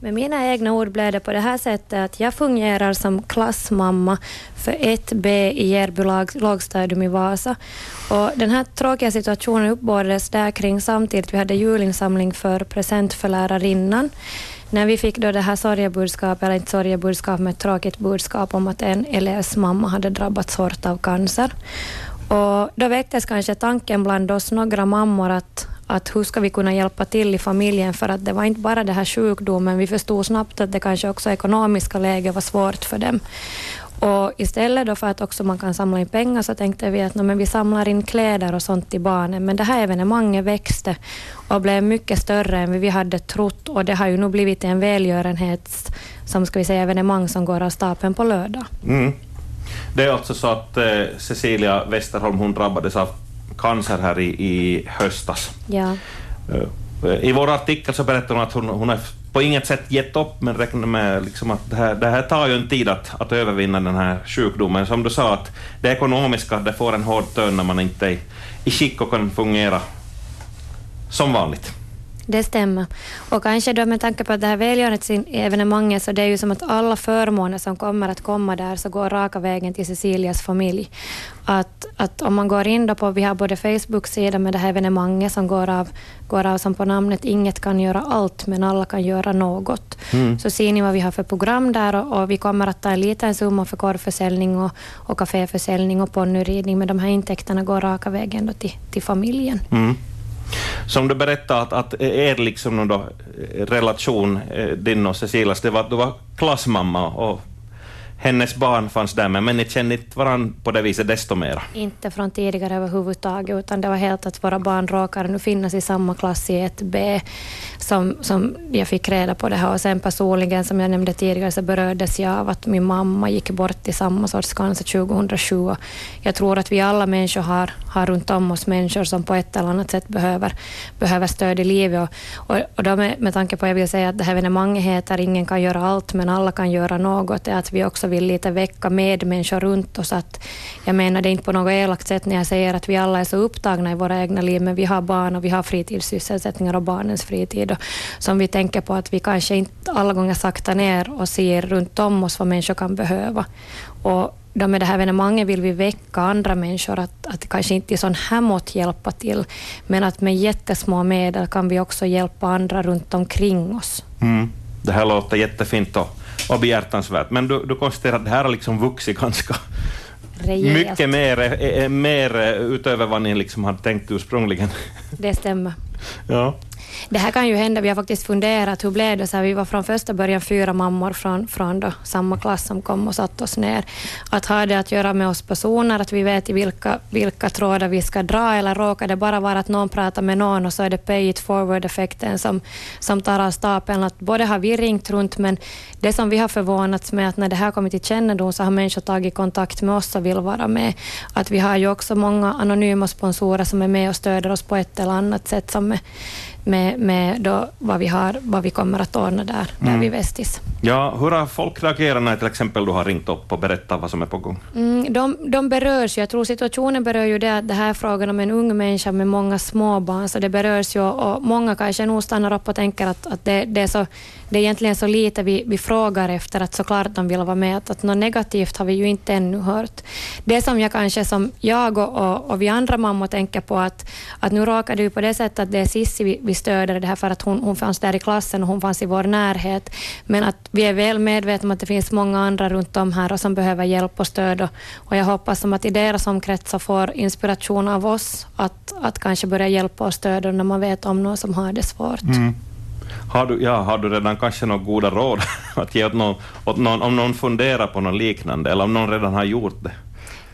Med mina egna ord blev det på det här sättet att jag fungerar som klassmamma för 1B i Järby lågstadium i Vasa. Och den här tråkiga situationen uppbådades där kring samtidigt vi hade julinsamling för present för lärarinnan. När vi fick då det här sorgebudskapet, eller inte sorgebudskap, men ett tråkigt budskap om att en elevs mamma hade drabbats hårt av cancer. Och då väcktes kanske tanken bland oss några mammor att, att hur ska vi kunna hjälpa till i familjen, för att det var inte bara det här sjukdomen, vi förstod snabbt att det kanske också ekonomiska läget var svårt för dem. Och istället då för att också man kan samla in pengar så tänkte vi att no, men vi samlar in kläder och sånt till barnen. Men det här evenemanget växte och blev mycket större än vi hade trott och det har ju nu blivit en välgörenhets som ska vi säga, evenemang som går av stapeln på lördag. Mm. Det är alltså så att eh, Cecilia Westerholm hon drabbades av cancer här i, i höstas. Ja. Eh, I vår artikel så berättar hon att hon, hon har på inget sätt gett upp, men räknar med liksom att det här, det här tar ju en tid att, att övervinna den här sjukdomen. Som du sa, att det ekonomiska det får en hård törn när man inte är i skick och kan fungera som vanligt. Det stämmer. Och kanske då med tanke på att det här välgörenhetsevenemanget så det är ju som att alla förmåner som kommer att komma där så går raka vägen till Cecilias familj. Att, att om man går in då på, vi har både Facebook-sida med det här evenemanget som går av, går av som på namnet Inget kan göra allt men alla kan göra något. Mm. Så ser ni vad vi har för program där och, och vi kommer att ta en liten summa för korvförsäljning och, och kaféförsäljning och ponnyridning men de här intäkterna går raka vägen då till, till familjen. Mm. Som du berättade, att, att er liksom då, eh, relation, eh, din och Cecilas, det var att du var klassmamma och hennes barn fanns där med, men ni kände inte varandra på det viset desto mera? Inte från tidigare överhuvudtaget, utan det var helt att våra barn råkade nu finnas i samma klass i 1B, som, som jag fick reda på det här. Och sen personligen, som jag nämnde tidigare, så berördes jag av att min mamma gick bort i samma sorts cancer 2007. Jag tror att vi alla människor har, har runt om oss människor som på ett eller annat sätt behöver, behöver stöd i livet. Och, och, och då med, med tanke på, jag vill säga att det här evenemanget heter Ingen kan göra allt, men alla kan göra något, är att vi också vill lite väcka medmänniskor runt oss. Att jag menar det är inte på något elakt sätt när jag säger att vi alla är så upptagna i våra egna liv, men vi har barn och vi har fritidssysselsättningar och barnens fritid. Och som vi tänker på att vi kanske inte alla gånger saktar ner och ser runt om oss vad människor kan behöva. Och då med det här evenemanget vill vi väcka andra människor att, att kanske inte i sån här mått hjälpa till, men att med jättesmå medel kan vi också hjälpa andra runt omkring oss. Mm. Det här låter jättefint och och behjärtansvärt. Men du, du konstaterar att det här har liksom vuxit ganska Rejält. mycket mer, eh, eh, mer utöver vad ni liksom hade tänkt ursprungligen. Det stämmer. Ja. Det här kan ju hända, vi har faktiskt funderat, hur blev det? Så här, vi var från första början fyra mammor från, från då, samma klass som kom och satte oss ner. Att ha det att göra med oss personer, att vi vet i vilka, vilka trådar vi ska dra, eller råkar det bara vara att någon pratar med någon och så är det pay it forward-effekten som, som tar av stapeln. Att både har vi ringt runt, men det som vi har förvånats med, att när det här kommit till kännedom så har människor tagit kontakt med oss och vill vara med. Att vi har ju också många anonyma sponsorer som är med och stöder oss på ett eller annat sätt, som är, med, med då vad, vi har, vad vi kommer att ordna där, där mm. vid Vestis. Ja, hur har folk reagerat när till exempel du har ringt upp och berättat vad som är på gång? Mm, de, de berörs. Jag tror situationen berör ju det att det här är frågan om en ung människa med många småbarn, så det berörs ju och många kanske nog stannar upp och tänker att, att det, det, är så, det är egentligen så lite vi, vi frågar efter, att såklart de vill vara med. Att, att något negativt har vi ju inte ännu hört. Det som jag kanske som jag och, och, och vi andra mammor tänker på att, att nu råkar det ju på det sättet att det är Sissi vi, vi stödjare, det här för att hon, hon fanns där i klassen och hon fanns i vår närhet. Men att vi är väl medvetna om att det finns många andra runt om här och som behöver hjälp och stöd. Och, och jag hoppas som att i deras omkretsar får inspiration av oss att, att kanske börja hjälpa och stödja när man vet om någon som har det svårt. Mm. Har du, ja, har du redan kanske några goda råd att ge åt någon, åt någon, om någon funderar på något liknande, eller om någon redan har gjort det?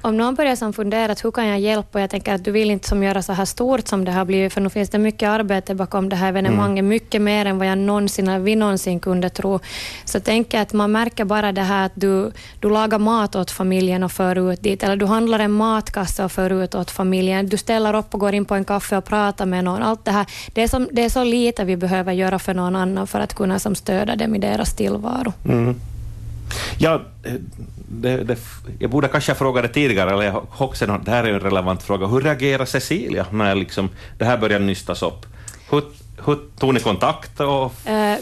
Om någon börjar som funderat hur kan jag hjälpa, och jag tänker att du vill inte som göra så här stort som det har blivit, för nu finns det mycket arbete bakom det här evenemanget, mm. mycket mer än vad jag någonsin, vi någonsin kunde tro. Så tänker jag att man märker bara det här att du, du lagar mat åt familjen och för ut dit, eller du handlar en matkasse och för ut åt familjen, du ställer upp och går in på en kaffe och pratar med någon. Allt det här, det är, som, det är så lite vi behöver göra för någon annan för att kunna som stödja dem i deras tillvaro. Mm. Ja, eh, det, det, jag borde kanske fråga det tidigare, eller jag också, det här är en relevant fråga. Hur reagerar Cecilia när liksom, det här börjar nystas upp? Hur, hur tog ni kontakt och uh,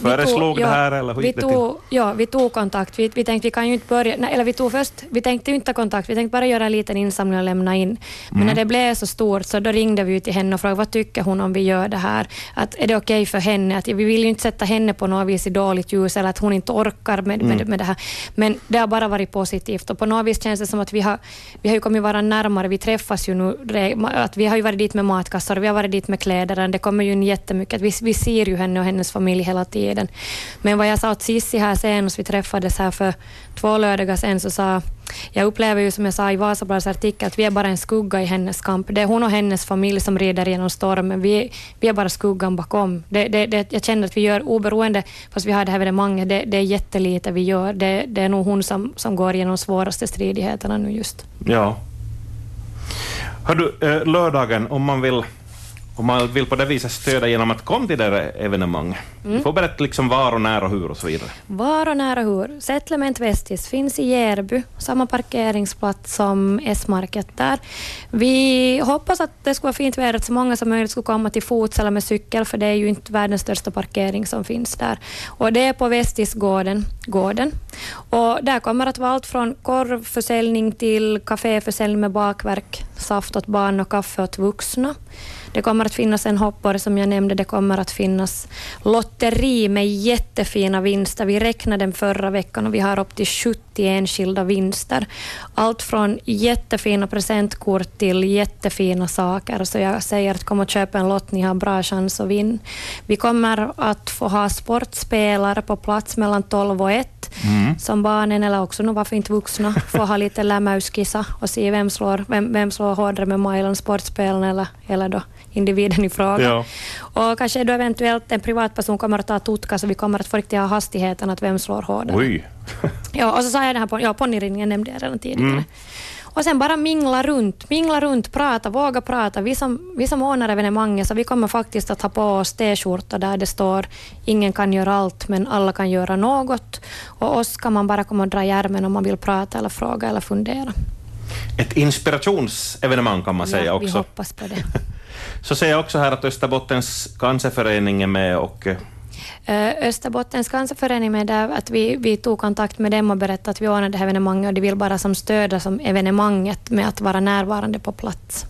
föreslog tog, det här? Eller hur vi, tog, ja, vi tog kontakt. Vi, vi tänkte vi kan ju inte börja, nej, eller vi tog först, vi tänkte inte ta kontakt, vi tänkte bara göra en liten insamling och lämna in. Men mm. när det blev så stort så då ringde vi till henne och frågade vad tycker hon om vi gör det här? Att, är det okej okay för henne? Att, vi vill ju inte sätta henne på något vis i dåligt ljus eller att hon inte orkar med, mm. med, med det här. Men det har bara varit positivt och på något vis känns det som att vi har, vi har ju kommit vara närmare. Vi träffas ju nu, att vi har ju varit dit med matkassar, vi har varit dit med kläder. Det kommer ju in jättemycket. Vi, vi ser ju henne och hennes familj hela tiden. Men vad jag sa åt Sissi här senast, vi träffades här för två lördagar sedan, så sa jag upplever ju som jag sa i Vasabladets artikel att vi är bara en skugga i hennes kamp. Det är hon och hennes familj som rider genom stormen. Vi, vi är bara skuggan bakom. Det, det, det, jag känner att vi gör oberoende, fast vi har det här evenemanget, det, det är jättelite vi gör. Det, det är nog hon som, som går igenom de svåraste stridigheterna nu just. Ja. Hör du, eh, lördagen, om man vill om man vill på det viset stödja genom att komma till det där evenemanget. Mm. Du får berätta liksom var och när och hur och så vidare. Var och när och hur. Settlement Vestis finns i Järby, samma parkeringsplats som S-market där. Vi hoppas att det ska vara fint väder, att så många som möjligt ska komma till fots eller med cykel, för det är ju inte världens största parkering som finns där. Och det är på Vestisgården. Gården. Och där kommer att vara allt från korvförsäljning till kaféförsäljning med bakverk, saft åt barn och kaffe åt vuxna. Det kommer att finnas en hoppare som jag nämnde, det kommer att finnas lotteri med jättefina vinster. Vi räknade den förra veckan och vi har upp till 70 enskilda vinster. Allt från jättefina presentkort till jättefina saker. Så jag säger att kom och köp en lott, ni har bra chans att vinna. Vi kommer att få ha sportspelare på plats mellan 12 och 1 mm. som barnen, eller också nu varför inte vuxna, får ha lite lämmäuskissa och se vem slår, vem, vem slår hårdare med Mailan, sportspelen eller, eller då individen i fråga. Ja. Och kanske då eventuellt en privatperson kommer att ta tutka så vi kommer att få riktigt ha hastigheten att vem slår hårdare. Oj. ja, och så sa jag det här ja, ponnyridningen nämnde jag redan tidigare. Mm. Och sen bara mingla runt, mingla runt, prata, våga prata. Vi som, vi som ordnar evenemanget, så vi kommer faktiskt att ha på oss t-skjortor där det står ingen kan göra allt, men alla kan göra något. Och oss kan man bara komma och dra i ärmen om man vill prata eller fråga eller fundera. Ett inspirationsevenemang kan man säga ja, också. vi hoppas på det. Så ser jag också här att Österbottens cancerförening är med och eh, eh, Österbottens cancerförening med där att vi, vi tog kontakt med dem och berättade att vi ordnade det här evenemanget och de vill bara som stödja som evenemanget med att vara närvarande på plats.